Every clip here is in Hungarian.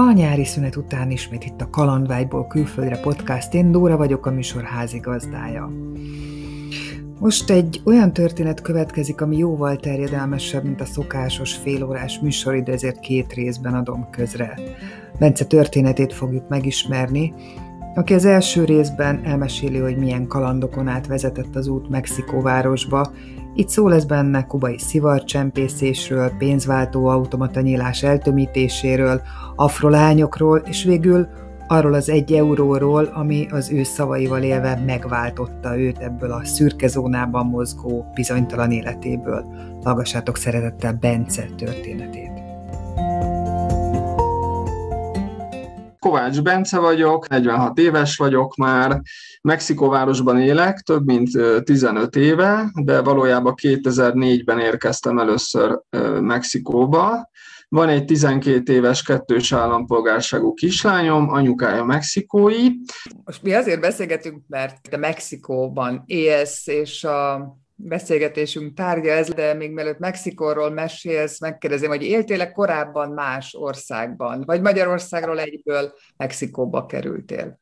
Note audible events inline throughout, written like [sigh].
A nyári szünet után ismét itt a Kalandvágyból külföldre podcast. Én Dóra vagyok, a műsor házigazdája. Most egy olyan történet következik, ami jóval terjedelmesebb, mint a szokásos félórás műsorid, ezért két részben adom közre. Bence történetét fogjuk megismerni, aki az első részben elmeséli, hogy milyen kalandokon át vezetett az út Mexikó városba, itt szó lesz benne kubai szivarcsempészésről, pénzváltó automata nyílás eltömítéséről, afrolányokról, és végül arról az egy euróról, ami az ő szavaival élve megváltotta őt ebből a szürke zónában mozgó bizonytalan életéből. Hallgassátok szeretettel Bence történetét. Kovács Bence vagyok, 46 éves vagyok már, Mexikóvárosban élek, több mint 15 éve, de valójában 2004-ben érkeztem először Mexikóba. Van egy 12 éves kettős állampolgárságú kislányom, anyukája mexikói. Most mi azért beszélgetünk, mert te Mexikóban élsz, és a beszélgetésünk tárgya ez, de még mielőtt Mexikóról mesélsz, megkérdezem, hogy éltél-e korábban más országban, vagy Magyarországról egyből Mexikóba kerültél?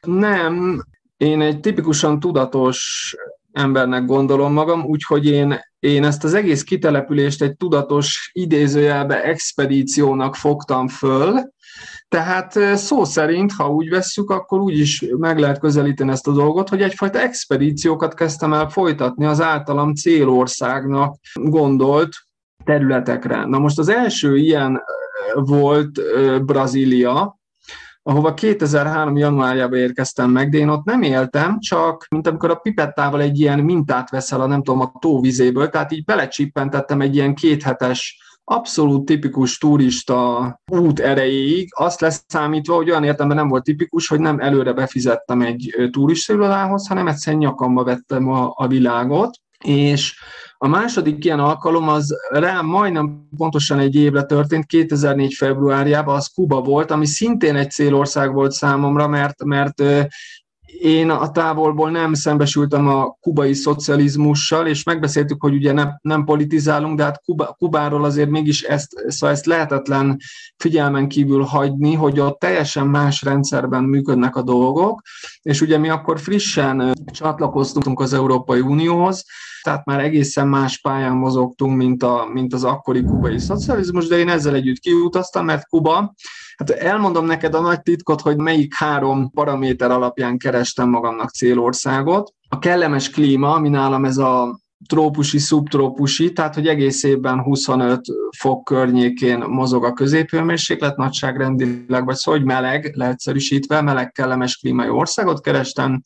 Nem, én egy tipikusan tudatos embernek gondolom magam, úgyhogy én, én ezt az egész kitelepülést egy tudatos idézőjelbe expedíciónak fogtam föl, tehát szó szerint, ha úgy vesszük, akkor úgy is meg lehet közelíteni ezt a dolgot, hogy egyfajta expedíciókat kezdtem el folytatni az általam célországnak gondolt területekre. Na most az első ilyen volt Brazília, ahova 2003. januárjában érkeztem meg, de én ott nem éltem, csak mint amikor a pipettával egy ilyen mintát veszel a nem tudom, a tóvizéből, tehát így belecsippentettem egy ilyen kéthetes abszolút tipikus turista út erejéig, azt leszámítva, hogy olyan értemben nem volt tipikus, hogy nem előre befizettem egy turistairodához, hanem egyszerűen nyakamba vettem a, a világot, és a második ilyen alkalom az rám majdnem pontosan egy évre történt, 2004. februárjában, az Kuba volt, ami szintén egy célország volt számomra, mert, mert én a távolból nem szembesültem a kubai szocializmussal, és megbeszéltük, hogy ugye nem, nem politizálunk, de hát Kuba, Kubáról azért mégis ezt, szóval ezt lehetetlen figyelmen kívül hagyni, hogy ott teljesen más rendszerben működnek a dolgok, és ugye mi akkor frissen csatlakoztunk az Európai Unióhoz, tehát már egészen más pályán mozogtunk, mint, a, mint az akkori kubai szocializmus, de én ezzel együtt kiutaztam, mert Kuba, hát elmondom neked a nagy titkot, hogy melyik három paraméter alapján kerestem magamnak célországot. A kellemes klíma, ami nálam ez a trópusi, szubtrópusi, tehát hogy egész évben 25 fok környékén mozog a középhőmérséklet nagyságrendileg, vagy szóval, hogy meleg, leegyszerűsítve, meleg kellemes klímai országot kerestem,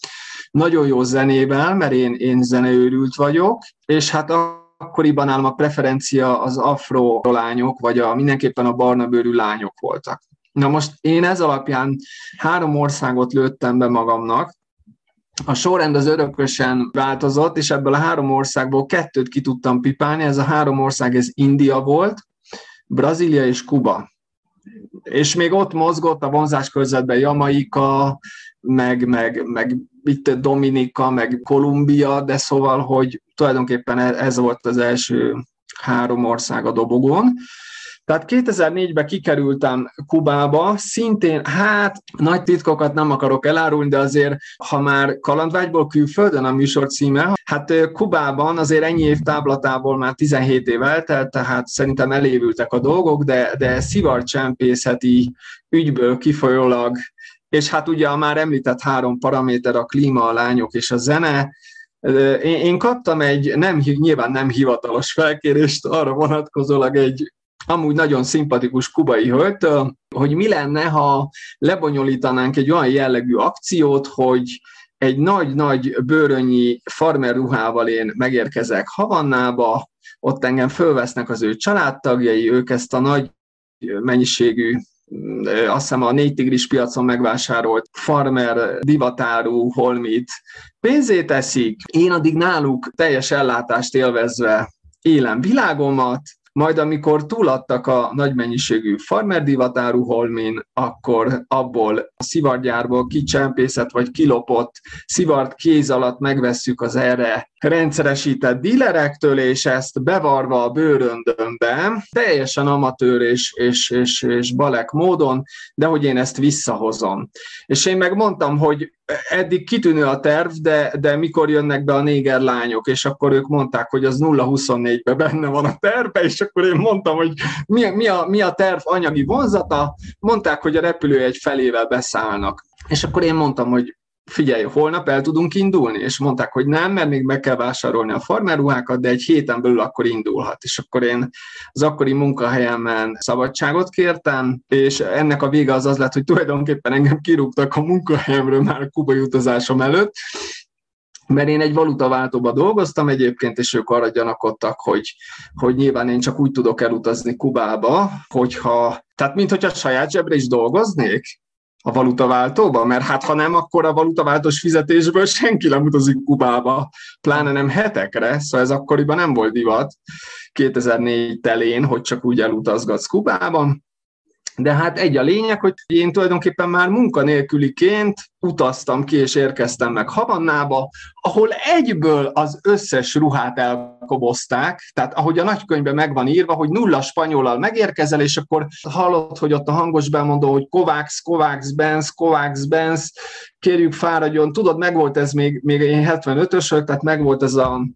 nagyon jó zenével, mert én, én zeneőrült vagyok, és hát akkoriban nálam a preferencia az afro lányok, vagy a, mindenképpen a barna bőrű lányok voltak. Na most én ez alapján három országot lőttem be magamnak, a sorrend az örökösen változott, és ebből a három országból kettőt ki tudtam pipálni. Ez a három ország, ez India volt, Brazília és Kuba. És még ott mozgott a vonzás körzetben Jamaika, meg, meg, meg itt Dominika, meg Kolumbia, de szóval, hogy tulajdonképpen e- ez volt az első három ország a dobogón. Tehát 2004-ben kikerültem Kubába, szintén, hát nagy titkokat nem akarok elárulni, de azért, ha már kalandvágyból külföldön a műsor címe, hát Kubában azért ennyi év táblatából már 17 év eltelt, tehát szerintem elévültek a dolgok, de, de szivarcsempészeti ügyből kifolyólag és hát ugye a már említett három paraméter, a klíma, a lányok és a zene, én, én kaptam egy, nem, nyilván nem hivatalos felkérést arra vonatkozólag egy amúgy nagyon szimpatikus kubai hölgytől, hogy mi lenne, ha lebonyolítanánk egy olyan jellegű akciót, hogy egy nagy-nagy bőrönyi farmer ruhával én megérkezek Havannába, ott engem fölvesznek az ő családtagjai, ők ezt a nagy mennyiségű azt hiszem a négy tigris piacon megvásárolt farmer divatárú holmit pénzét teszik, én addig náluk teljes ellátást élvezve élem világomat, majd amikor túladtak a nagy mennyiségű farmerdivatáru holmin, akkor abból a szivargyárból kicsempészet vagy kilopott szivart kéz alatt megvesszük az erre rendszeresített dílerektől, és ezt bevarva a bőröndömbe, teljesen amatőr és, és, és, és balek módon, de hogy én ezt visszahozom. És én megmondtam, hogy eddig kitűnő a terv, de, de mikor jönnek be a néger lányok, és akkor ők mondták, hogy az 0-24-ben benne van a terve, és akkor én mondtam, hogy mi, mi, a, mi a terv anyagi vonzata, mondták, hogy a repülő egy felével beszállnak. És akkor én mondtam, hogy figyelj, holnap el tudunk indulni? És mondták, hogy nem, mert még meg kell vásárolni a farmerruhákat, de egy héten belül akkor indulhat. És akkor én az akkori munkahelyemen szabadságot kértem, és ennek a vége az az lett, hogy tulajdonképpen engem kirúgtak a munkahelyemről már a kubai utazásom előtt, mert én egy valutaváltóba dolgoztam egyébként, és ők arra gyanakodtak, hogy, hogy nyilván én csak úgy tudok elutazni Kubába, hogyha, tehát mint hogyha saját zsebre is dolgoznék, a valutaváltóba, mert hát ha nem, akkor a valutaváltós fizetésből senki nem utazik Kubába, pláne nem hetekre, szóval ez akkoriban nem volt divat. 2004 telén, hogy csak úgy elutazgatsz Kubában, de hát egy a lényeg, hogy én tulajdonképpen már munkanélküliként utaztam ki és érkeztem meg Havannába, ahol egyből az összes ruhát elkobozták, tehát ahogy a nagykönyvben meg van írva, hogy nulla spanyolal megérkezel, és akkor hallott, hogy ott a hangos bemondó, hogy Kovács, Kovács, Benz, Kovács, Benz, kérjük fáradjon, tudod, megvolt ez még, még én 75-ösök, tehát megvolt ez a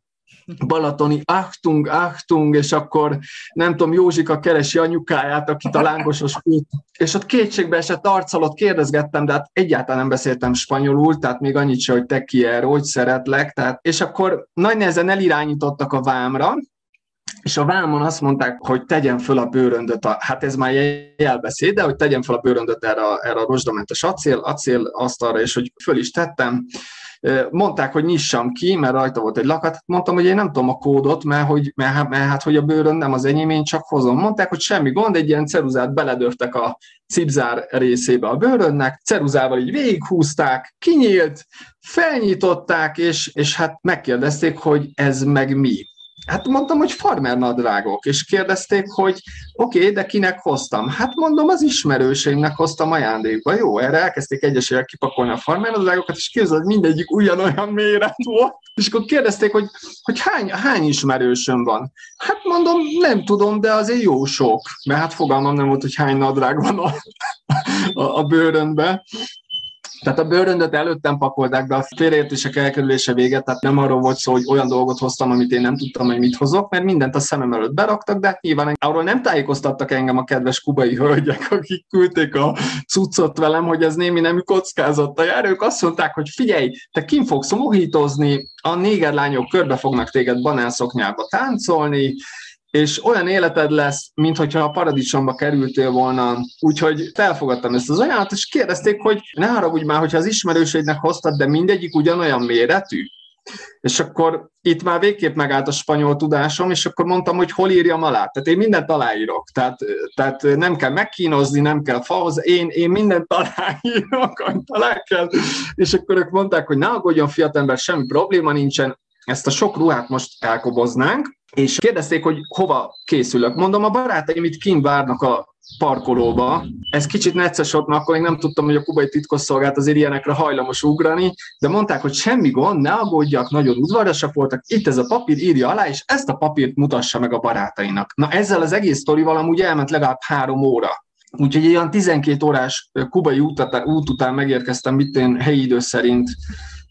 balatoni Achtung, Achtung, és akkor nem tudom, Józsika keresi anyukáját, akit a lángosos út, és ott kétségbe esett arccal ott kérdezgettem, de hát egyáltalán nem beszéltem spanyolul, tehát még annyit se, hogy te ki hogy szeretlek, tehát, és akkor nagy nehezen elirányítottak a vámra, és a vámon azt mondták, hogy tegyen föl a bőröndöt, a, hát ez már jelbeszéd, de hogy tegyen föl a bőröndöt erre, erre a rozsdamentes acél, acél asztalra, és hogy föl is tettem, Mondták, hogy nyissam ki, mert rajta volt egy lakat. Mondtam, hogy én nem tudom a kódot, mert, hogy, mert, mert, hát, hogy a bőrön nem az enyém, én csak hozom. Mondták, hogy semmi gond, egy ilyen ceruzát beledörtek a cipzár részébe a bőrönnek, ceruzával így végighúzták, kinyílt, felnyitották, és, és hát megkérdezték, hogy ez meg mi. Hát mondtam, hogy farmer nadrágok, és kérdezték, hogy oké, okay, de kinek hoztam? Hát mondom, az ismerőseimnek hoztam ajándékba. Jó, erre elkezdték egyesével kipakolni a farmer nadrágokat, és képzeld, ugyanolyan ugyanolyan méret volt. És akkor kérdezték, hogy, hogy hány, hány ismerősöm van. Hát mondom, nem tudom, de azért jó sok, mert hát fogalmam nem volt, hogy hány nadrág van a, a, a bőrönbe. Tehát a bőröndöt előttem pakolták be, a félreértések elkerülése véget, tehát nem arról volt szó, hogy olyan dolgot hoztam, amit én nem tudtam, hogy mit hozok, mert mindent a szemem előtt beraktak, de nyilván arról nem tájékoztattak engem a kedves kubai hölgyek, akik küldték a cuccot velem, hogy ez némi nemű kockázattal jár. Ők azt mondták, hogy figyelj, te kim fogsz mohítozni, a négerlányok körbe fognak téged banánszoknyába táncolni, és olyan életed lesz, mint hogyha a paradicsomba kerültél volna. Úgyhogy felfogadtam ezt az ajánlatot, és kérdezték, hogy ne haragudj már, hogyha az ismerőseidnek hoztad, de mindegyik ugyanolyan méretű. És akkor itt már végképp megállt a spanyol tudásom, és akkor mondtam, hogy hol írjam alá. Tehát én mindent aláírok. Tehát, tehát nem kell megkínozni, nem kell fahoz, én, én mindent aláírok, amit alá kell. És akkor ők mondták, hogy ne aggódjon fiatalember, semmi probléma nincsen, ezt a sok ruhát most elkoboznánk, és kérdezték, hogy hova készülök. Mondom, a barátaim itt kint várnak a parkolóba. Ez kicsit necces mert akkor én nem tudtam, hogy a kubai titkosszolgált azért ilyenekre hajlamos ugrani, de mondták, hogy semmi gond, ne aggódjak, nagyon udvarasak voltak, itt ez a papír, írja alá, és ezt a papírt mutassa meg a barátainak. Na ezzel az egész sztorival amúgy elment legalább három óra. Úgyhogy olyan 12 órás kubai út, út után megérkeztem, mit én helyi idő szerint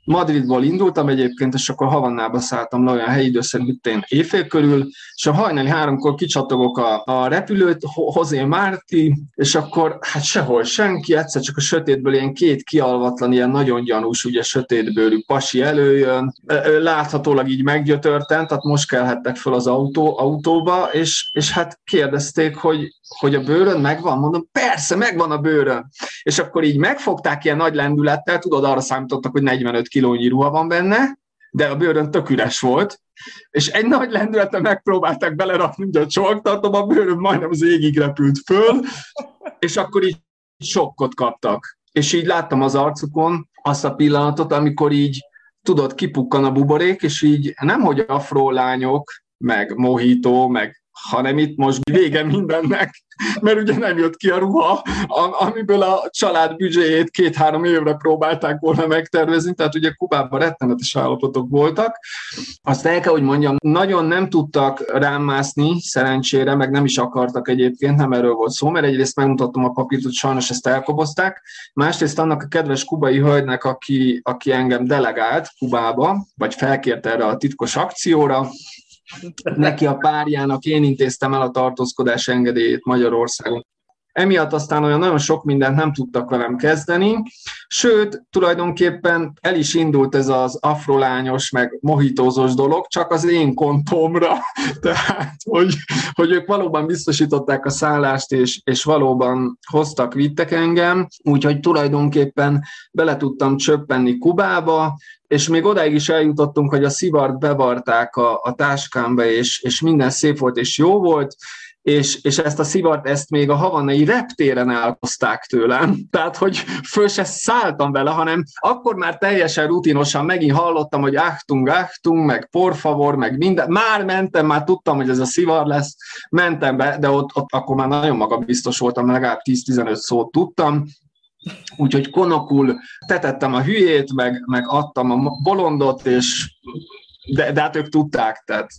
Madridból indultam egyébként, és akkor Havannába szálltam le olyan helyi idő szerint én éjfél körül, és a hajnali háromkor kicsatogok a, a repülőt, Hozé Márti, és akkor hát sehol senki, egyszer csak a sötétből ilyen két kialvatlan, ilyen nagyon gyanús, ugye sötétbőrű pasi előjön, láthatólag így meggyötörten, tehát most kelhettek fel az autó, autóba, és, és hát kérdezték, hogy, hogy a bőrön megvan? Mondom, persze, megvan a bőrön. És akkor így megfogták ilyen nagy lendülettel, tudod, arra számítottak, hogy 45 kilónyi ruha van benne, de a bőrön tök üres volt, és egy nagy lendülettel megpróbálták belerakni, ugye a csomagtartom, a bőrön majdnem az égig repült föl, és akkor így sokkot kaptak. És így láttam az arcukon azt a pillanatot, amikor így, tudod, kipukkan a buborék, és így nem, hogy afró lányok, meg mohító, meg hanem itt most vége mindennek, mert ugye nem jött ki a ruha, amiből a család büdzséjét két-három évre próbálták volna megtervezni, tehát ugye Kubában rettenetes állapotok voltak. Azt el kell, hogy mondjam, nagyon nem tudtak rám mászni, szerencsére, meg nem is akartak egyébként, nem erről volt szó, mert egyrészt megmutattam a papírt, hogy sajnos ezt elkobozták, másrészt annak a kedves kubai hölgynek, aki, aki engem delegált Kubába, vagy felkért erre a titkos akcióra, neki a párjának én intéztem el a tartózkodás engedélyét Magyarországon. Emiatt aztán olyan nagyon sok mindent nem tudtak velem kezdeni, sőt, tulajdonképpen el is indult ez az afrolányos, meg mohitózós dolog, csak az én kontomra, [laughs] tehát, hogy, hogy ők valóban biztosították a szállást, és, és valóban hoztak, vittek engem, úgyhogy tulajdonképpen bele tudtam csöppenni Kubába, és még odáig is eljutottunk, hogy a szivart bevarták a, a táskámba, és, és minden szép volt és jó volt, és, és ezt a szivart, ezt még a havanai reptéren elhozták tőlem. [laughs] Tehát, hogy föl se szálltam vele, hanem akkor már teljesen rutinosan megint hallottam, hogy achtung, achtung, meg por favor, meg minden. Már mentem, már tudtam, hogy ez a szivar lesz, mentem be, de ott, ott akkor már nagyon magabiztos voltam, legalább 10-15 szót tudtam, Úgyhogy konokul tetettem a hülyét, meg, meg adtam a bolondot, és de, de hát ők tudták, tehát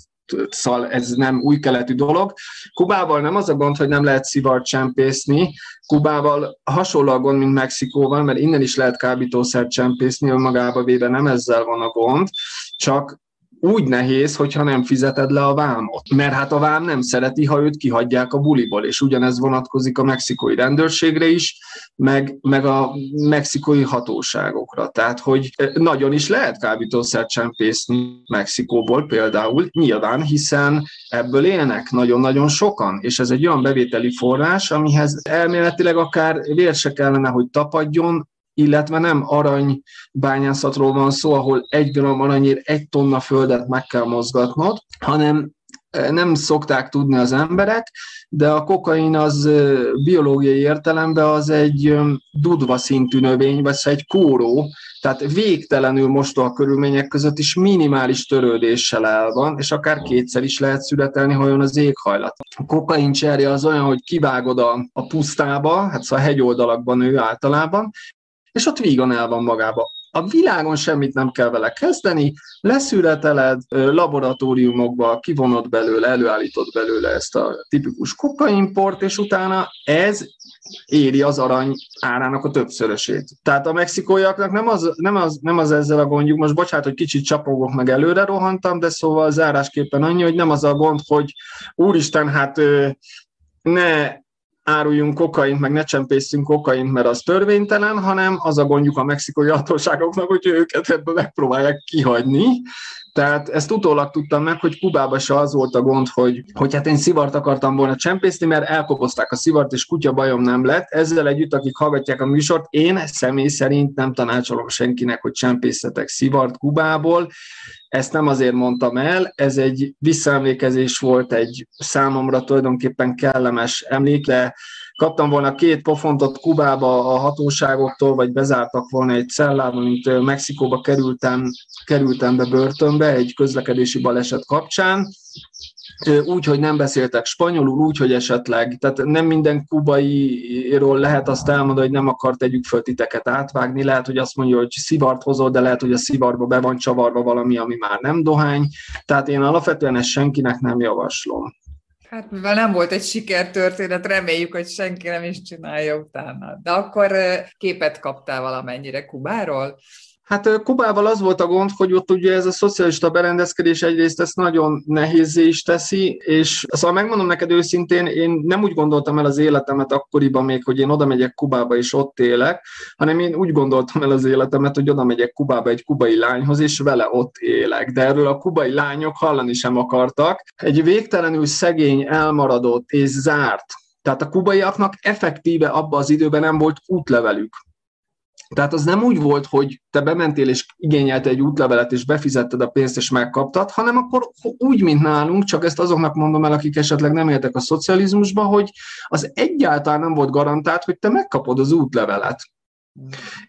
szóval ez nem új keletű dolog. Kubával nem az a gond, hogy nem lehet szivart csempészni, Kubával hasonló a gond, mint Mexikóval, mert innen is lehet kábítószer csempészni, önmagába véve nem ezzel van a gond, csak úgy nehéz, hogyha nem fizeted le a vámot. Mert hát a vám nem szereti, ha őt kihagyják a buliból, és ugyanez vonatkozik a mexikói rendőrségre is, meg, meg a mexikói hatóságokra. Tehát, hogy nagyon is lehet kábítószer csempészni Mexikóból például, nyilván, hiszen ebből élnek nagyon-nagyon sokan, és ez egy olyan bevételi forrás, amihez elméletileg akár vér se kellene, hogy tapadjon, illetve nem aranybányászatról van szó, ahol egy gram aranyért egy tonna földet meg kell mozgatnod, hanem eh, nem szokták tudni az emberek, de a kokain az eh, biológiai értelemben az egy dudva szintű növény, vagy egy kóró, tehát végtelenül mostoha körülmények között is minimális törődéssel el van, és akár kétszer is lehet születelni, ha olyan az éghajlat. A kokain cserje az olyan, hogy kivágod a, a pusztába, hát szóval a hegyoldalakban ő általában, és ott vígan el van magába. A világon semmit nem kell vele kezdeni, leszületeled, laboratóriumokba kivonod belőle, előállítod belőle ezt a tipikus kokaimport, és utána ez éri az arany árának a többszörösét. Tehát a mexikóiaknak nem az, nem az, nem az ezzel a gondjuk, most bocsánat, hogy kicsit csapogok, meg előre rohantam, de szóval zárásképpen annyi, hogy nem az a gond, hogy úristen, hát ne áruljunk kokaint, meg ne csempészünk kokaint, mert az törvénytelen, hanem az a gondjuk a mexikai hatóságoknak, hogy őket ebből megpróbálják kihagyni. Tehát ezt utólag tudtam meg, hogy Kubában se az volt a gond, hogy, hogy hát én szivart akartam volna csempészni, mert elkopozták a szivart, és kutya bajom nem lett. Ezzel együtt, akik hallgatják a műsort, én személy szerint nem tanácsolom senkinek, hogy csempészetek szivart Kubából. Ezt nem azért mondtam el, ez egy visszaemlékezés volt, egy számomra tulajdonképpen kellemes emlék, de kaptam volna két pofontot Kubába a hatóságoktól, vagy bezártak volna egy cellába, mint Mexikóba kerültem, kerültem be börtönbe egy közlekedési baleset kapcsán, úgy, hogy nem beszéltek spanyolul, úgy, hogy esetleg, tehát nem minden kubairól lehet azt elmondani, hogy nem akart tegyük föl titeket átvágni, lehet, hogy azt mondja, hogy szivart hozol, de lehet, hogy a szivarba be van csavarva valami, ami már nem dohány, tehát én alapvetően ezt senkinek nem javaslom. Hát mivel nem volt egy sikertörténet, reméljük, hogy senki nem is csinálja utána. De akkor képet kaptál valamennyire Kubáról? Hát Kubával az volt a gond, hogy ott ugye ez a szocialista berendezkedés egyrészt ezt nagyon nehézé is teszi, és szóval megmondom neked őszintén, én nem úgy gondoltam el az életemet akkoriban még, hogy én oda megyek Kubába és ott élek, hanem én úgy gondoltam el az életemet, hogy oda megyek Kubába egy kubai lányhoz, és vele ott élek. De erről a kubai lányok hallani sem akartak. Egy végtelenül szegény, elmaradott és zárt tehát a kubaiaknak effektíve abban az időben nem volt útlevelük. Tehát az nem úgy volt, hogy te bementél és igényelte egy útlevelet, és befizetted a pénzt, és megkaptad, hanem akkor úgy, mint nálunk, csak ezt azoknak mondom el, akik esetleg nem éltek a szocializmusba, hogy az egyáltalán nem volt garantált, hogy te megkapod az útlevelet.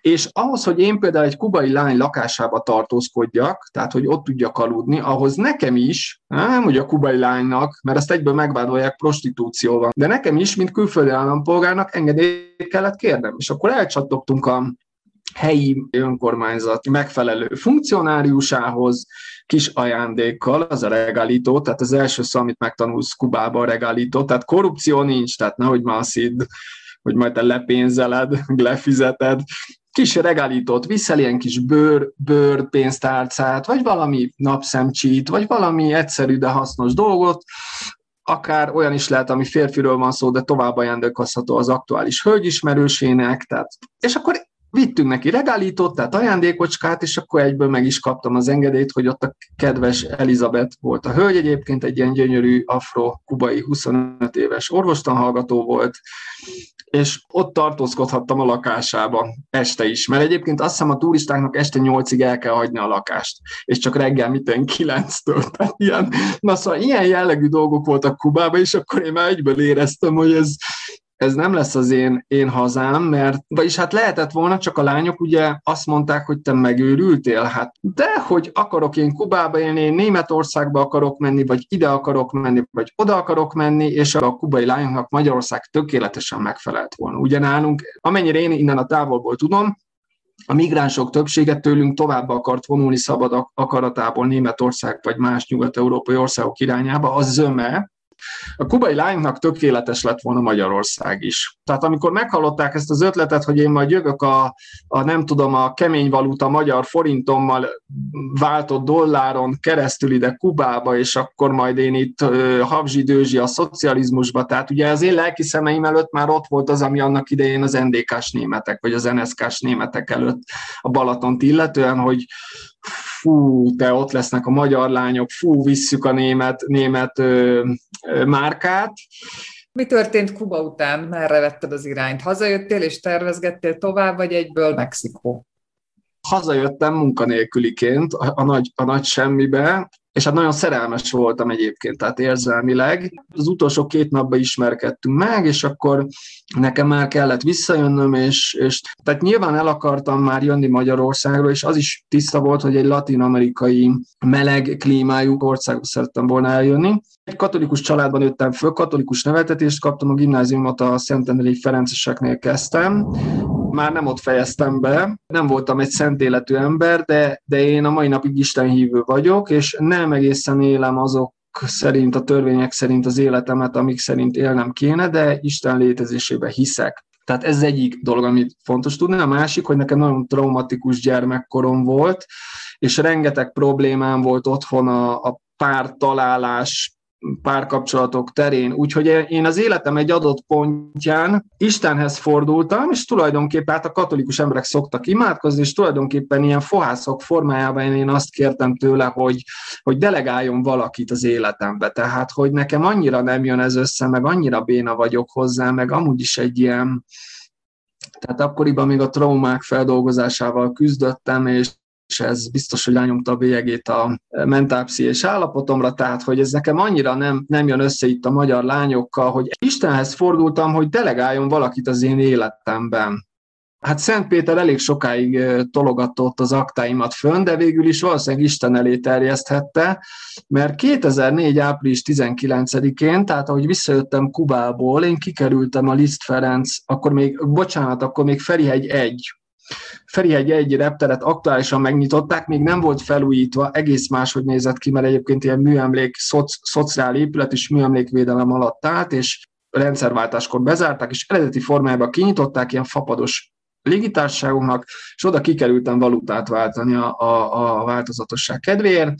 És ahhoz, hogy én például egy kubai lány lakásába tartózkodjak, tehát hogy ott tudjak aludni, ahhoz nekem is, nem hogy a kubai lánynak, mert ezt egyből megvádolják prostitúcióval, de nekem is, mint külföldi állampolgárnak engedélyt kellett kérnem. És akkor elcsattogtunk a helyi önkormányzat megfelelő funkcionáriusához, kis ajándékkal, az a regalító, tehát az első szó, amit megtanulsz Kubába a regalító, tehát korrupció nincs, tehát nehogy már hidd, hogy majd te lepénzeled, lefizeted, kis regalítót viszel, ilyen kis bőr, bőr pénztárcát, vagy valami napszemcsít, vagy valami egyszerű, de hasznos dolgot, akár olyan is lehet, ami férfiről van szó, de tovább ajándékozható az aktuális hölgyismerősének, tehát, és akkor vittünk neki regálítót, tehát ajándékocskát, és akkor egyből meg is kaptam az engedélyt, hogy ott a kedves Elizabeth volt a hölgy egyébként, egy ilyen gyönyörű afro-kubai 25 éves orvostanhallgató volt, és ott tartózkodhattam a lakásába este is, mert egyébként azt hiszem a turistáknak este 8-ig el kell hagyni a lakást, és csak reggel miten 9-től, tehát ilyen, na szóval ilyen jellegű dolgok voltak Kubában, és akkor én már egyből éreztem, hogy ez, ez nem lesz az én, én hazám, mert, vagyis hát lehetett volna, csak a lányok ugye azt mondták, hogy te megőrültél, hát de hogy akarok én Kubába élni, én Németországba akarok menni, vagy ide akarok menni, vagy oda akarok menni, és a kubai lányoknak Magyarország tökéletesen megfelelt volna. Ugye nálunk, amennyire én innen a távolból tudom, a migránsok többsége tőlünk tovább akart vonulni szabad akaratából Németország vagy más nyugat-európai országok irányába, az zöme, a kubai lányoknak tökéletes lett volna Magyarország is. Tehát amikor meghallották ezt az ötletet, hogy én majd jövök a, a nem tudom, a kemény valuta magyar forintommal váltott dolláron keresztül ide Kubába, és akkor majd én itt habzsidőzsi a szocializmusba, tehát ugye az én lelki szemeim előtt már ott volt az, ami annak idején az NDK-s németek, vagy az NSK-s németek előtt a Balatont illetően, hogy fú, te ott lesznek a magyar lányok, fú, visszük a német, német ö, ö, márkát. Mi történt Kuba után? Merre vetted az irányt? Hazajöttél és tervezgettél tovább, vagy egyből Mexikó? Hazajöttem munkanélküliként a, a, nagy, a nagy semmibe, és hát nagyon szerelmes voltam egyébként, tehát érzelmileg. Az utolsó két napban ismerkedtünk meg, és akkor nekem már kellett visszajönnöm, és, és tehát nyilván el akartam már jönni Magyarországról, és az is tiszta volt, hogy egy latin-amerikai meleg klímájú országba szerettem volna eljönni. Egy katolikus családban nőttem föl, katolikus nevetetést kaptam, a gimnáziumot a Szentendrei Ferenceseknél kezdtem, már nem ott fejeztem be, nem voltam egy szent életű ember, de, de én a mai napig Isten hívő vagyok, és nem egészen élem azok szerint, a törvények szerint az életemet, amik szerint élnem kéne, de Isten létezésébe hiszek. Tehát ez egyik dolog, amit fontos tudni. A másik, hogy nekem nagyon traumatikus gyermekkorom volt, és rengeteg problémám volt otthon a, a pártalálás, párkapcsolatok terén. Úgyhogy én az életem egy adott pontján Istenhez fordultam, és tulajdonképpen hát a katolikus emberek szoktak imádkozni, és tulajdonképpen ilyen fohászok formájában én azt kértem tőle, hogy, hogy delegáljon valakit az életembe. Tehát, hogy nekem annyira nem jön ez össze, meg annyira béna vagyok hozzá, meg amúgy is egy ilyen, tehát akkoriban még a traumák feldolgozásával küzdöttem, és és ez biztos, hogy rányomta a bélyegét a mentálpszichés állapotomra, tehát hogy ez nekem annyira nem, nem jön össze itt a magyar lányokkal, hogy Istenhez fordultam, hogy delegáljon valakit az én életemben. Hát Szent Péter elég sokáig tologatott az aktáimat fönn, de végül is valószínűleg Isten elé terjeszthette, mert 2004. április 19-én, tehát ahogy visszajöttem Kubából, én kikerültem a Liszt Ferenc, akkor még, bocsánat, akkor még Ferihegy 1 Ferihegy egy repteret aktuálisan megnyitották, még nem volt felújítva, egész máshogy nézett ki, mert egyébként ilyen műemlék, szoc, szociál épület és műemlékvédelem alatt állt, és rendszerváltáskor bezárták, és eredeti formájában kinyitották ilyen fapados légitársaságunknak, és oda kikerültem valutát váltani a, a, a változatosság kedvéért,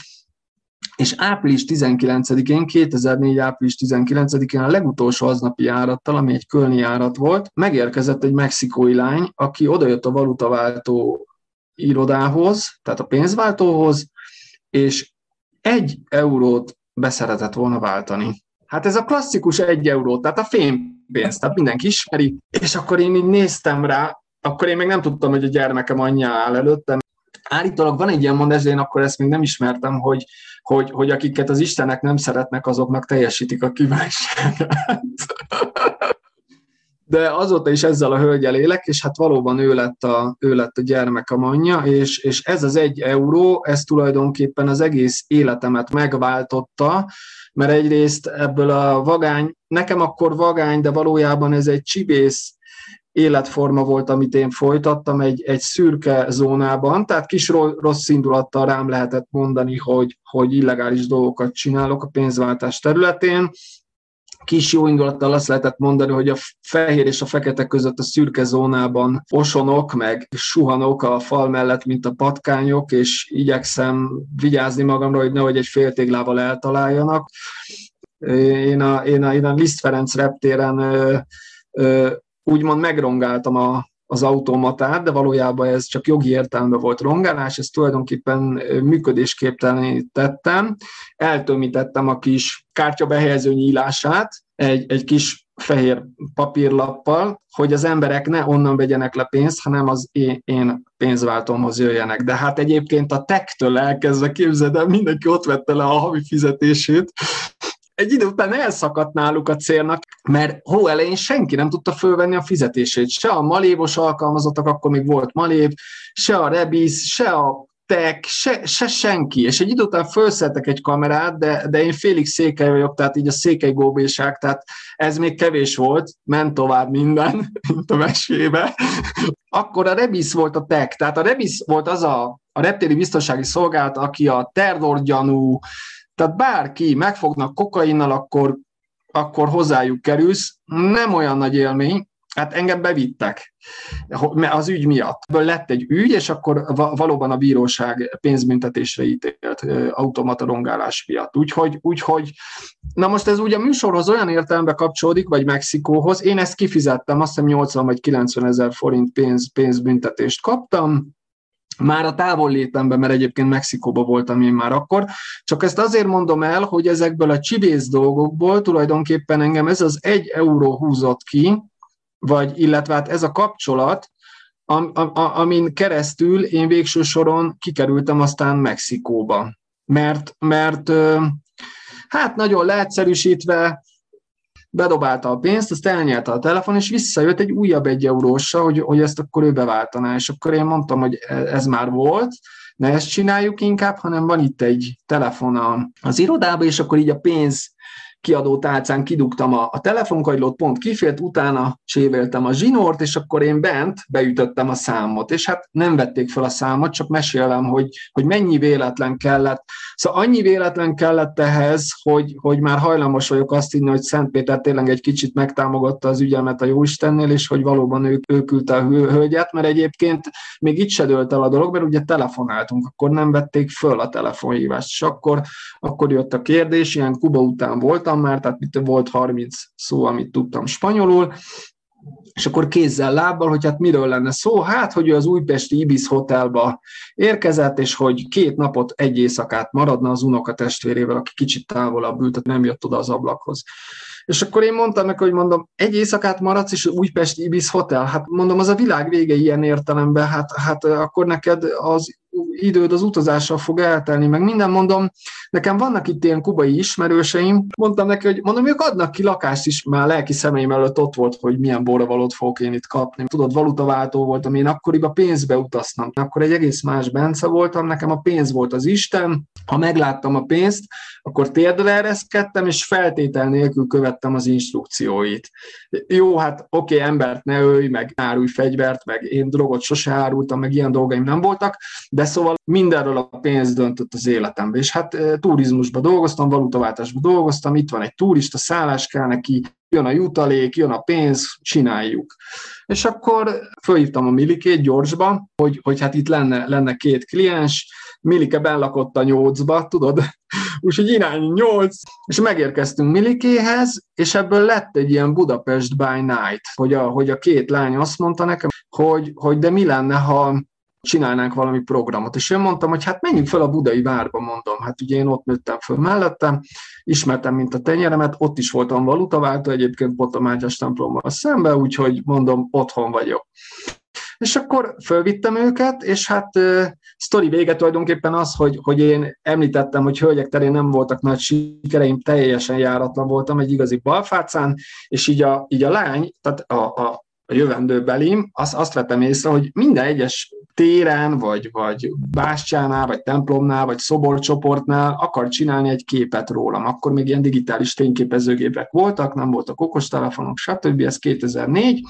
és április 19-én, 2004. április 19-én a legutolsó aznapi járattal, ami egy kölni járat volt, megérkezett egy mexikói lány, aki odajött a valutaváltó irodához, tehát a pénzváltóhoz, és egy eurót beszeretett volna váltani. Hát ez a klasszikus egy euró, tehát a fémpénz, tehát mindenki ismeri, és akkor én így néztem rá, akkor én még nem tudtam, hogy a gyermekem anyja áll előttem. Állítólag van egy ilyen mondás, de én akkor ezt még nem ismertem, hogy hogy, hogy akiket az Istenek nem szeretnek, azoknak teljesítik a kívánságát. de azóta is ezzel a hölgyel élek, és hát valóban ő lett a, ő lett a gyermek a anyja, és, és ez az egy euró, ez tulajdonképpen az egész életemet megváltotta, mert egyrészt ebből a vagány, nekem akkor vagány, de valójában ez egy csibész életforma volt, amit én folytattam egy, egy szürke zónában, tehát kis rossz indulattal rám lehetett mondani, hogy, hogy illegális dolgokat csinálok a pénzváltás területén, kis jó indulattal azt lehetett mondani, hogy a fehér és a fekete között a szürke zónában osonok, meg suhanok a fal mellett, mint a patkányok, és igyekszem vigyázni magamra, hogy nehogy egy féltéglával eltaláljanak. Én a, én a, én a Liszt Ferenc reptéren úgymond megrongáltam a, az automatát, de valójában ez csak jogi értelemben volt rongálás, ezt tulajdonképpen működésképtelenítettem, eltömítettem a kis kártya behelyező nyílását egy, egy kis fehér papírlappal, hogy az emberek ne onnan vegyenek le pénzt, hanem az én, én pénzváltomhoz jöjjenek. De hát egyébként a tektől elkezdve képzeld el, mindenki ott vette le a havi fizetését, egy idő után elszakadt náluk a célnak, mert hó elején senki nem tudta fölvenni a fizetését. Se a malévos alkalmazottak, akkor még volt malév, se a rebis, se a tek, se, se senki. És egy idő után felszettek egy kamerát, de, de én félig székely vagyok, tehát így a székely góbéság, tehát ez még kevés volt, ment tovább minden, [laughs] mint a mesébe. Akkor a Rebis volt a tek, tehát a Rebis volt az a, a reptéri biztonsági szolgálat, aki a terrorgyanú, tehát bárki megfognak kokainnal, akkor, akkor hozzájuk kerülsz. Nem olyan nagy élmény, hát engem bevittek az ügy miatt. Ebből lett egy ügy, és akkor valóban a bíróság pénzbüntetésre ítélt automata rongálás miatt. Úgyhogy, úgyhogy na most ez ugye a műsorhoz olyan értelemben kapcsolódik, vagy Mexikóhoz, én ezt kifizettem, azt hiszem 80 vagy 90 ezer forint pénz, pénzbüntetést kaptam, már a távol létemben, mert egyébként Mexikóban voltam én már akkor. Csak ezt azért mondom el, hogy ezekből a csibész dolgokból tulajdonképpen engem ez az egy euró húzott ki, vagy illetve hát ez a kapcsolat, am, am, amin keresztül én végső soron kikerültem aztán Mexikóba. Mert, mert hát nagyon leegyszerűsítve bedobálta a pénzt, azt elnyelte a telefon, és visszajött egy újabb egy eurósa, hogy, hogy ezt akkor ő beváltaná. És akkor én mondtam, hogy e, ez már volt, ne ezt csináljuk inkább, hanem van itt egy telefon az irodába, és akkor így a pénz kiadó tálcán kidugtam a, a telefonkagylót, pont kifélt, utána sévéltem a zsinort, és akkor én bent beütöttem a számot, és hát nem vették fel a számot, csak mesélem, hogy, hogy mennyi véletlen kellett. Szóval annyi véletlen kellett ehhez, hogy, hogy már hajlamos vagyok azt hinni, hogy Szent Péter tényleg egy kicsit megtámogatta az ügyemet a Jóistennél, és hogy valóban ő, ő küldte a hölgyet, mert egyébként még itt se dőlt el a dolog, mert ugye telefonáltunk, akkor nem vették föl a telefonhívást, és akkor, akkor jött a kérdés, ilyen Kuba után voltam, tudtam már, tehát mit volt 30 szó, amit tudtam spanyolul, és akkor kézzel, lábbal, hogy hát miről lenne szó, hát, hogy ő az újpesti Ibis Hotelba érkezett, és hogy két napot, egy éjszakát maradna az unoka testvérével, aki kicsit távolabb ült, nem jött oda az ablakhoz. És akkor én mondtam neki, hogy mondom, egy éjszakát maradsz, és Újpest Ibis Hotel, hát mondom, az a világ vége ilyen értelemben, hát, hát akkor neked az időd az utazással fog eltelni, meg minden mondom, nekem vannak itt ilyen kubai ismerőseim, mondtam neki, hogy mondom, ők adnak ki lakást is, már lelki szemeim előtt ott volt, hogy milyen borravalót fogok én itt kapni. Tudod, valutaváltó voltam, én akkoriban pénzbe utaztam, akkor egy egész más Bence voltam, nekem a pénz volt az Isten, ha megláttam a pénzt, akkor térdre ereszkedtem, és feltétel nélkül követtem az instrukcióit. Jó, hát oké, okay, embert ne ölj, meg árulj fegyvert, meg én drogot sose árultam, meg ilyen dolgaim nem voltak, de szóval mindenről a pénz döntött az életembe. És hát turizmusban dolgoztam, valutaváltásban dolgoztam, itt van egy turista, szállás kell neki, jön a jutalék, jön a pénz, csináljuk. És akkor fölhívtam a Milikét gyorsba, hogy, hogy hát itt lenne, lenne két kliens, Milike bellakott a nyolcba, tudod? [laughs] Úgyhogy irány nyolc, és megérkeztünk Milikéhez, és ebből lett egy ilyen Budapest by night, hogy a, hogy a két lány azt mondta nekem, hogy, hogy de mi lenne, ha csinálnánk valami programot. És én mondtam, hogy hát menjünk fel a budai várba, mondom. Hát ugye én ott nőttem föl mellettem, ismertem, mint a tenyeremet, ott is voltam valutaváltó, egyébként Mátyás templommal szembe, úgyhogy mondom, otthon vagyok. És akkor fölvittem őket, és hát uh, sztori vége tulajdonképpen az, hogy, hogy én említettem, hogy hölgyek terén nem voltak nagy sikereim, teljesen járatlan voltam, egy igazi balfácán, és így a, így a lány, tehát a, a, a jövendő belim, azt, azt vettem észre, hogy minden egyes téren, vagy, vagy bástyánál, vagy templomnál, vagy szoborcsoportnál akar csinálni egy képet rólam. Akkor még ilyen digitális fényképezőgépek voltak, nem voltak okostelefonok, stb. Ez 2004,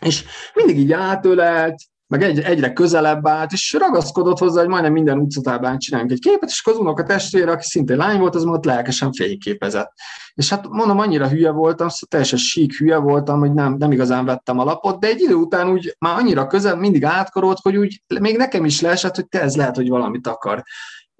és mindig így átölelt, meg egy, egyre közelebb állt, és ragaszkodott hozzá, hogy majdnem minden utcatábán csináljunk egy képet, és az a testvére, aki szintén lány volt, az ott lelkesen fényképezett. És hát mondom, annyira hülye voltam, szóval teljesen sík hülye voltam, hogy nem, nem igazán vettem a lapot, de egy idő után úgy már annyira közel, mindig átkorolt, hogy úgy még nekem is leesett, hogy te ez lehet, hogy valamit akar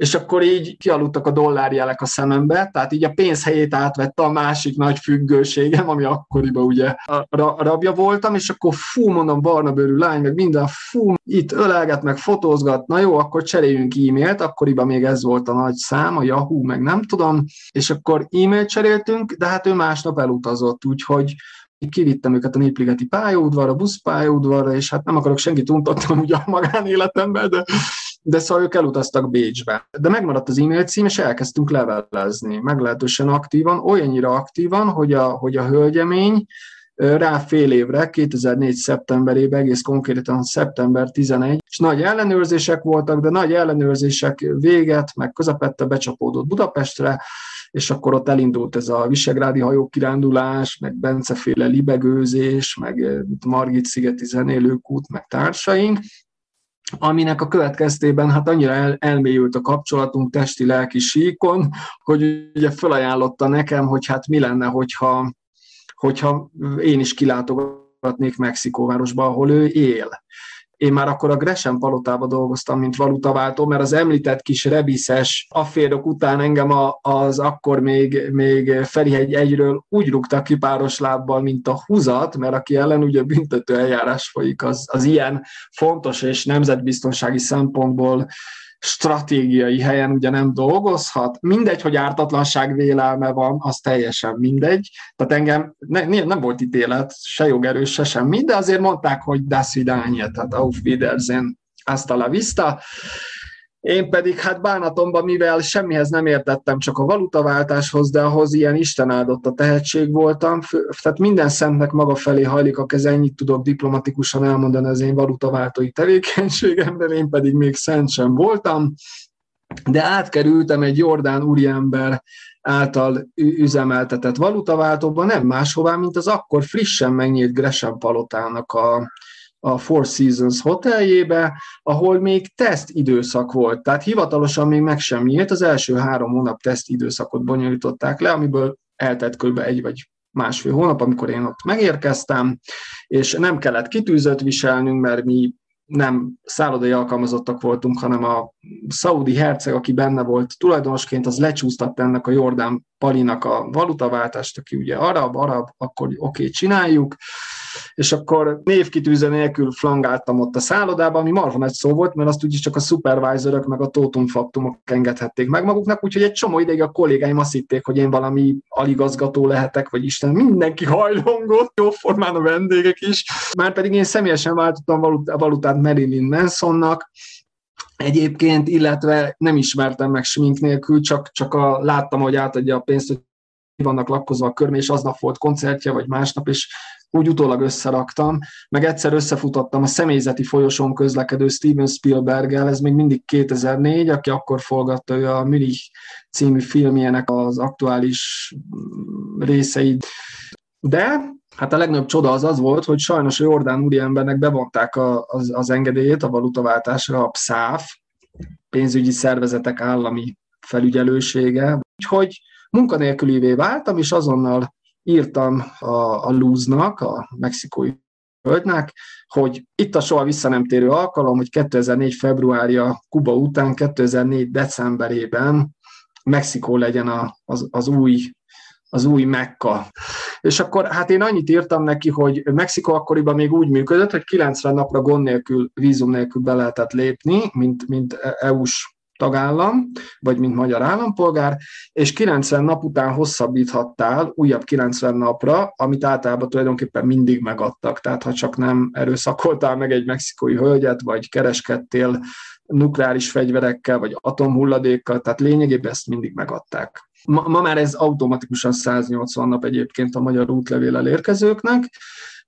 és akkor így kialudtak a dollárjelek a szemembe, tehát így a pénz helyét átvette a másik nagy függőségem, ami akkoriban ugye a rabja voltam, és akkor fú, mondom, barna bőrű lány, meg minden, fú, itt ölelget, meg fotózgat, na jó, akkor cseréljünk e-mailt, akkoriban még ez volt a nagy szám, a Yahoo, meg nem tudom, és akkor e-mailt cseréltünk, de hát ő másnap elutazott, úgyhogy kivittem őket a Népligeti pályaudvarra, buszpályaudvarra, és hát nem akarok senkit untatni ugye a magánéletemben, de de szóval ők elutaztak Bécsbe. De megmaradt az e-mail cím, és elkezdtünk levelezni, meglehetősen aktívan, olyannyira aktívan, hogy a, hogy a hölgyemény rá fél évre, 2004. szeptemberében, egész konkrétan szeptember 11, és nagy ellenőrzések voltak, de nagy ellenőrzések véget, meg közepette becsapódott Budapestre, és akkor ott elindult ez a visegrádi hajókirándulás, meg Benceféle libegőzés, meg Margit szigeti zenélőkút, meg társaink, aminek a következtében hát annyira el, elmélyült a kapcsolatunk testi-lelki síkon, hogy ugye felajánlotta nekem, hogy hát mi lenne, hogyha, hogyha én is kilátogatnék Mexikóvárosba, ahol ő él én már akkor a Gresham palotába dolgoztam, mint valutaváltó, mert az említett kis rebiszes afférok után engem a, az akkor még, még Ferihegy egyről úgy rúgtak ki páros lábbal, mint a húzat, mert aki ellen ugye büntető eljárás folyik, az, az ilyen fontos és nemzetbiztonsági szempontból stratégiai helyen ugye nem dolgozhat. Mindegy, hogy ártatlanság vélelme van, az teljesen mindegy. Tehát engem ne, nem volt ítélet, se jogerős, se semmi, de azért mondták, hogy das vidánye, tehát auf Wiedersehen, hasta la vista. Én pedig hát bánatomban, mivel semmihez nem értettem, csak a valutaváltáshoz, de ahhoz ilyen Isten áldott a tehetség voltam, tehát minden szentnek maga felé hajlik a keze, ennyit tudok diplomatikusan elmondani az én valutaváltói tevékenységemben, én pedig még szent sem voltam, de átkerültem egy Jordán úriember által üzemeltetett valutaváltóba, nem máshová, mint az akkor frissen megnyílt Gresham palotának a, a Four Seasons hoteljébe, ahol még teszt időszak volt. Tehát hivatalosan még meg sem nyílt, az első három hónap teszt időszakot bonyolították le, amiből eltett kb. egy vagy másfél hónap, amikor én ott megérkeztem, és nem kellett kitűzött viselnünk, mert mi nem szállodai alkalmazottak voltunk, hanem a szaudi herceg, aki benne volt tulajdonosként, az lecsúsztatta ennek a Jordán Palinak a valutaváltást, aki ugye arab, arab, akkor oké, okay, csináljuk, és akkor névkitűző nélkül flangáltam ott a szállodában, ami marha nagy szó volt, mert azt úgyis csak a supervisorok meg a tótumfaktumok engedhették meg maguknak, úgyhogy egy csomó ideig a kollégáim azt hitték, hogy én valami aligazgató lehetek, vagy Isten, mindenki hajlongott, jó formán a vendégek is, már pedig én személyesen váltottam valutát Marilyn Mansonnak, egyébként, illetve nem ismertem meg smink nélkül, csak, csak a, láttam, hogy átadja a pénzt, hogy vannak lakkozva a körmé, és aznap volt koncertje, vagy másnap, és úgy utólag összeraktam, meg egyszer összefutottam a személyzeti folyosón közlekedő Steven Spielberg-el, ez még mindig 2004, aki akkor forgatta ő a Münich című filmjének az aktuális részeit. De hát a legnagyobb csoda az az volt, hogy sajnos a Jordán úriembernek bevonták a, az, az engedélyét a valutaváltásra, a PSZÁF, pénzügyi szervezetek állami felügyelősége, úgyhogy munkanélkülivé váltam, és azonnal írtam a, a Luznak, a mexikói földnek, hogy itt a soha vissza nem térő alkalom, hogy 2004. februárja Kuba után 2004. decemberében Mexikó legyen a, az, az új az új Mekka. És akkor hát én annyit írtam neki, hogy Mexikó akkoriban még úgy működött, hogy 90 napra gond nélkül, vízum nélkül be lehetett lépni, mint, mint EU-s tagállam, vagy mint magyar állampolgár, és 90 nap után hosszabbíthattál újabb 90 napra, amit általában tulajdonképpen mindig megadtak. Tehát ha csak nem erőszakoltál meg egy mexikói hölgyet, vagy kereskedtél nukleáris fegyverekkel, vagy atomhulladékkal, tehát lényegében ezt mindig megadták. Ma, ma már ez automatikusan 180 nap egyébként a magyar útlevéllel érkezőknek,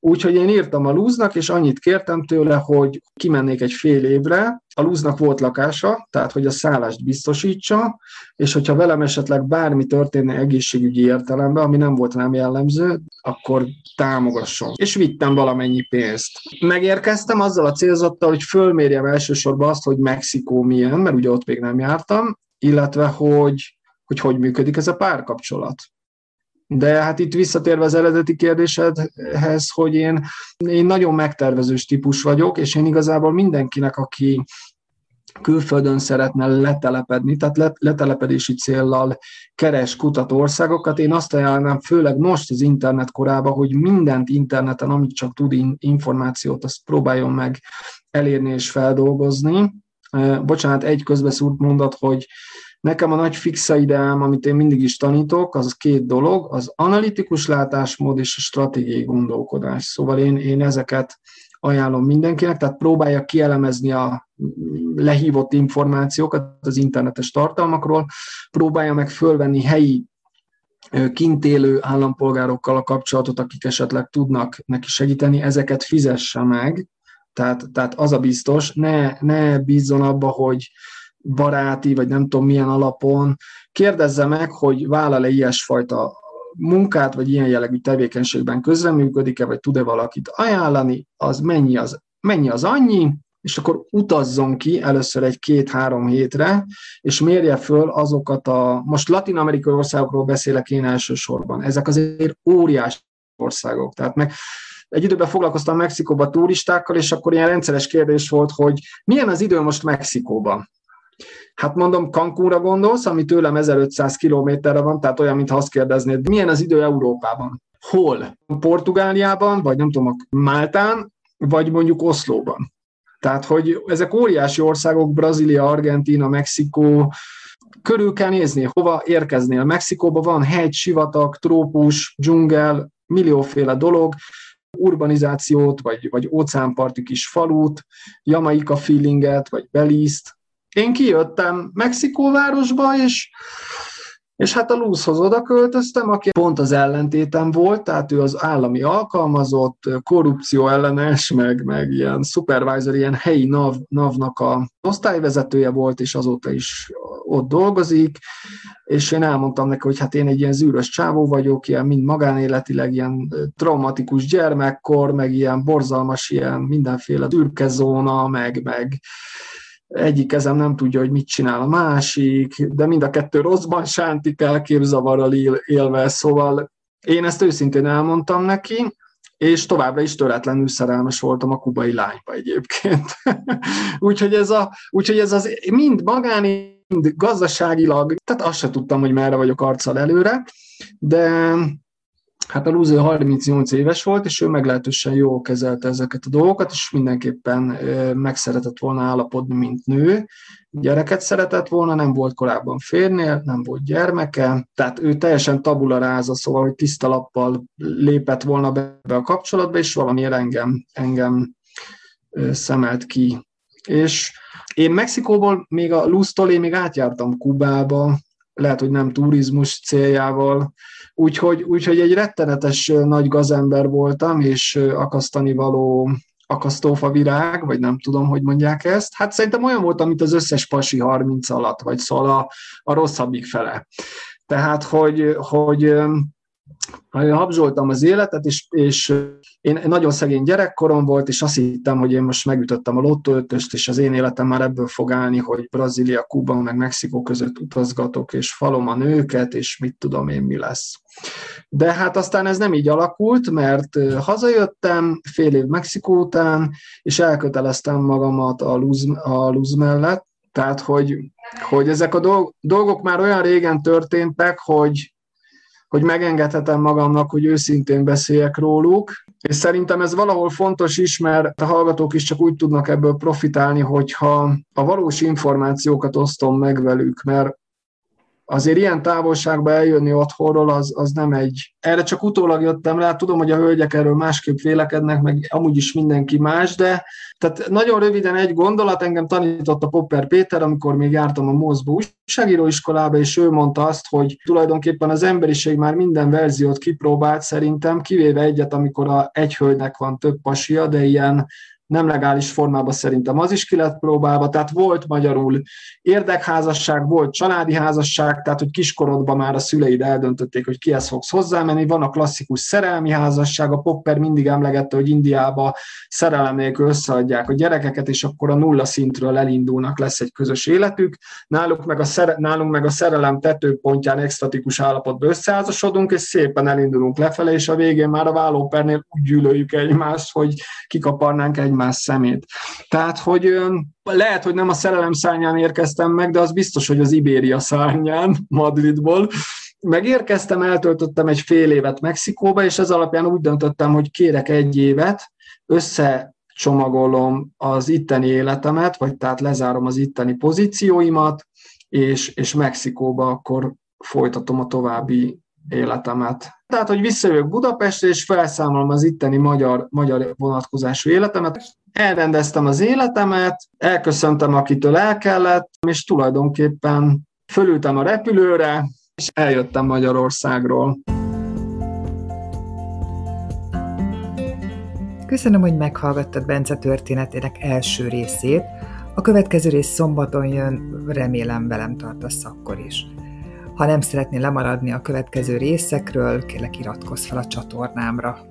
Úgyhogy én írtam a lúznak, és annyit kértem tőle, hogy kimennék egy fél évre. A lúznak volt lakása, tehát hogy a szállást biztosítsa, és hogyha velem esetleg bármi történne egészségügyi értelemben, ami nem volt nem jellemző, akkor támogasson. És vittem valamennyi pénzt. Megérkeztem azzal a célzattal, hogy fölmérjem elsősorban azt, hogy Mexikó milyen, mert ugye ott még nem jártam, illetve hogy hogy, hogy működik ez a párkapcsolat. De hát itt visszatérve az eredeti kérdésedhez, hogy én, én nagyon megtervezős típus vagyok, és én igazából mindenkinek, aki külföldön szeretne letelepedni, tehát letelepedési céllal keres kutat országokat. Én azt ajánlom, főleg most az internet korában, hogy mindent interneten, amit csak tud információt, azt próbáljon meg elérni és feldolgozni. Bocsánat, egy közbeszúrt mondat, hogy Nekem a nagy fixa ideám, amit én mindig is tanítok, az két dolog, az analitikus látásmód és a stratégiai gondolkodás. Szóval én, én ezeket ajánlom mindenkinek, tehát próbálja kielemezni a lehívott információkat az internetes tartalmakról, próbálja meg fölvenni helyi kint élő állampolgárokkal a kapcsolatot, akik esetleg tudnak neki segíteni, ezeket fizesse meg, tehát, tehát az a biztos, ne, ne bízzon abba, hogy baráti, vagy nem tudom milyen alapon, kérdezze meg, hogy vállal-e ilyesfajta munkát, vagy ilyen jellegű tevékenységben közreműködik-e, vagy tud-e valakit ajánlani, az mennyi az, mennyi az annyi, és akkor utazzon ki először egy két-három hétre, és mérje föl azokat a, most latin-amerikai országokról beszélek én elsősorban, ezek azért óriási országok, tehát meg egy időben foglalkoztam Mexikóban turistákkal, és akkor ilyen rendszeres kérdés volt, hogy milyen az idő most Mexikóban. Hát mondom, Cancúnra gondolsz, ami tőlem 1500 kilométerre van, tehát olyan, mintha azt kérdeznéd, milyen az idő Európában? Hol? Portugáliában, vagy nem tudom, Máltán, vagy mondjuk Oszlóban. Tehát, hogy ezek óriási országok, Brazília, Argentína, Mexikó, körül kell nézni, hova érkeznél. Mexikóban van hegy, sivatag, trópus, dzsungel, millióféle dolog, urbanizációt, vagy, vagy óceánparti kis falut, Jamaika feelinget, vagy Belize-t, én kijöttem Mexikóvárosba, és, és hát a Luzhoz oda költöztem, aki pont az ellentétem volt, tehát ő az állami alkalmazott, korrupció ellenes, meg, meg ilyen supervisor, ilyen helyi NAV, NAV-nak a osztályvezetője volt, és azóta is ott dolgozik, és én elmondtam neki, hogy hát én egy ilyen zűrös csávó vagyok, ilyen mind magánéletileg, ilyen traumatikus gyermekkor, meg ilyen borzalmas, ilyen mindenféle zóna, meg, meg egyik kezem nem tudja, hogy mit csinál a másik, de mind a kettő rosszban sántik el, képzavarral élve, szóval én ezt őszintén elmondtam neki, és továbbra is töretlenül szerelmes voltam a kubai lányba egyébként. [laughs] úgyhogy, ez a, úgyhogy ez az mind magáni, mind gazdaságilag, tehát azt se tudtam, hogy merre vagyok arccal előre, de Hát a Lúző 38 éves volt, és ő meglehetősen jól kezelte ezeket a dolgokat, és mindenképpen meg szeretett volna állapodni, mint nő. Gyereket szeretett volna, nem volt korábban férnél, nem volt gyermeke, tehát ő teljesen tabula ráza, szóval, hogy tiszta lappal lépett volna be a kapcsolatba, és valamiért engem, engem szemelt ki. És én Mexikóból még a Lúztól én még átjártam Kubába, lehet, hogy nem turizmus céljával, úgyhogy, úgyhogy egy rettenetes nagy gazember voltam, és akasztani való akasztófa virág, vagy nem tudom, hogy mondják ezt. Hát szerintem olyan voltam, mint az összes pasi 30 alatt, vagy szóval a, a rosszabbik fele. Tehát, hogy, hogy habzsoltam az életet, és, és én nagyon szegény gyerekkorom volt, és azt hittem, hogy én most megütöttem a lottóötöst, és az én életem már ebből fog állni, hogy Brazília, Kuba, meg Mexikó között utazgatok, és falom a nőket, és mit tudom én, mi lesz. De hát aztán ez nem így alakult, mert hazajöttem fél év Mexikó után, és elköteleztem magamat a luz, a luz mellett, tehát, hogy, hogy ezek a dolgok már olyan régen történtek, hogy, hogy megengedhetem magamnak, hogy őszintén beszéljek róluk, És szerintem ez valahol fontos is, mert a hallgatók is csak úgy tudnak ebből profitálni, hogyha a valós információkat osztom meg velük, mert azért ilyen távolságba eljönni otthonról, az, az nem egy... Erre csak utólag jöttem rá, tudom, hogy a hölgyek erről másképp vélekednek, meg amúgy is mindenki más, de tehát nagyon röviden egy gondolat, engem tanított a Popper Péter, amikor még jártam a Moszba újságíróiskolába, és ő mondta azt, hogy tulajdonképpen az emberiség már minden verziót kipróbált szerintem, kivéve egyet, amikor a egy hölgynek van több pasia, de ilyen nem legális formában szerintem. Az is ki lett próbálva, tehát volt magyarul érdekházasság, volt családi házasság, tehát hogy kiskorodban már a szüleid eldöntötték, hogy kihez fogsz hozzámenni, van a klasszikus szerelmi házasság, a Popper mindig emlegette, hogy Indiába szerelem nélkül összeadják a gyerekeket, és akkor a nulla szintről elindulnak, lesz egy közös életük. Náluk meg a, szere, nálunk meg a szerelem tetőpontján extatikus állapotban összeházasodunk, és szépen elindulunk lefelé, és a végén már a vállópernél úgy gyűlöljük egymást, hogy kikaparnánk egymást egymás szemét. Tehát, hogy lehet, hogy nem a szerelem szárnyán érkeztem meg, de az biztos, hogy az Ibéria szárnyán Madridból. Megérkeztem, eltöltöttem egy fél évet Mexikóba, és ez alapján úgy döntöttem, hogy kérek egy évet, összecsomagolom az itteni életemet, vagy tehát lezárom az itteni pozícióimat, és, és Mexikóba akkor folytatom a további életemet. Tehát, hogy visszajövök Budapestre, és felszámolom az itteni magyar, magyar vonatkozású életemet. Elrendeztem az életemet, elköszöntem, akitől el kellett, és tulajdonképpen fölültem a repülőre, és eljöttem Magyarországról. Köszönöm, hogy meghallgattad Bence történetének első részét. A következő rész szombaton jön, remélem velem tartasz akkor is. Ha nem szeretnél lemaradni a következő részekről, kérlek iratkozz fel a csatornámra.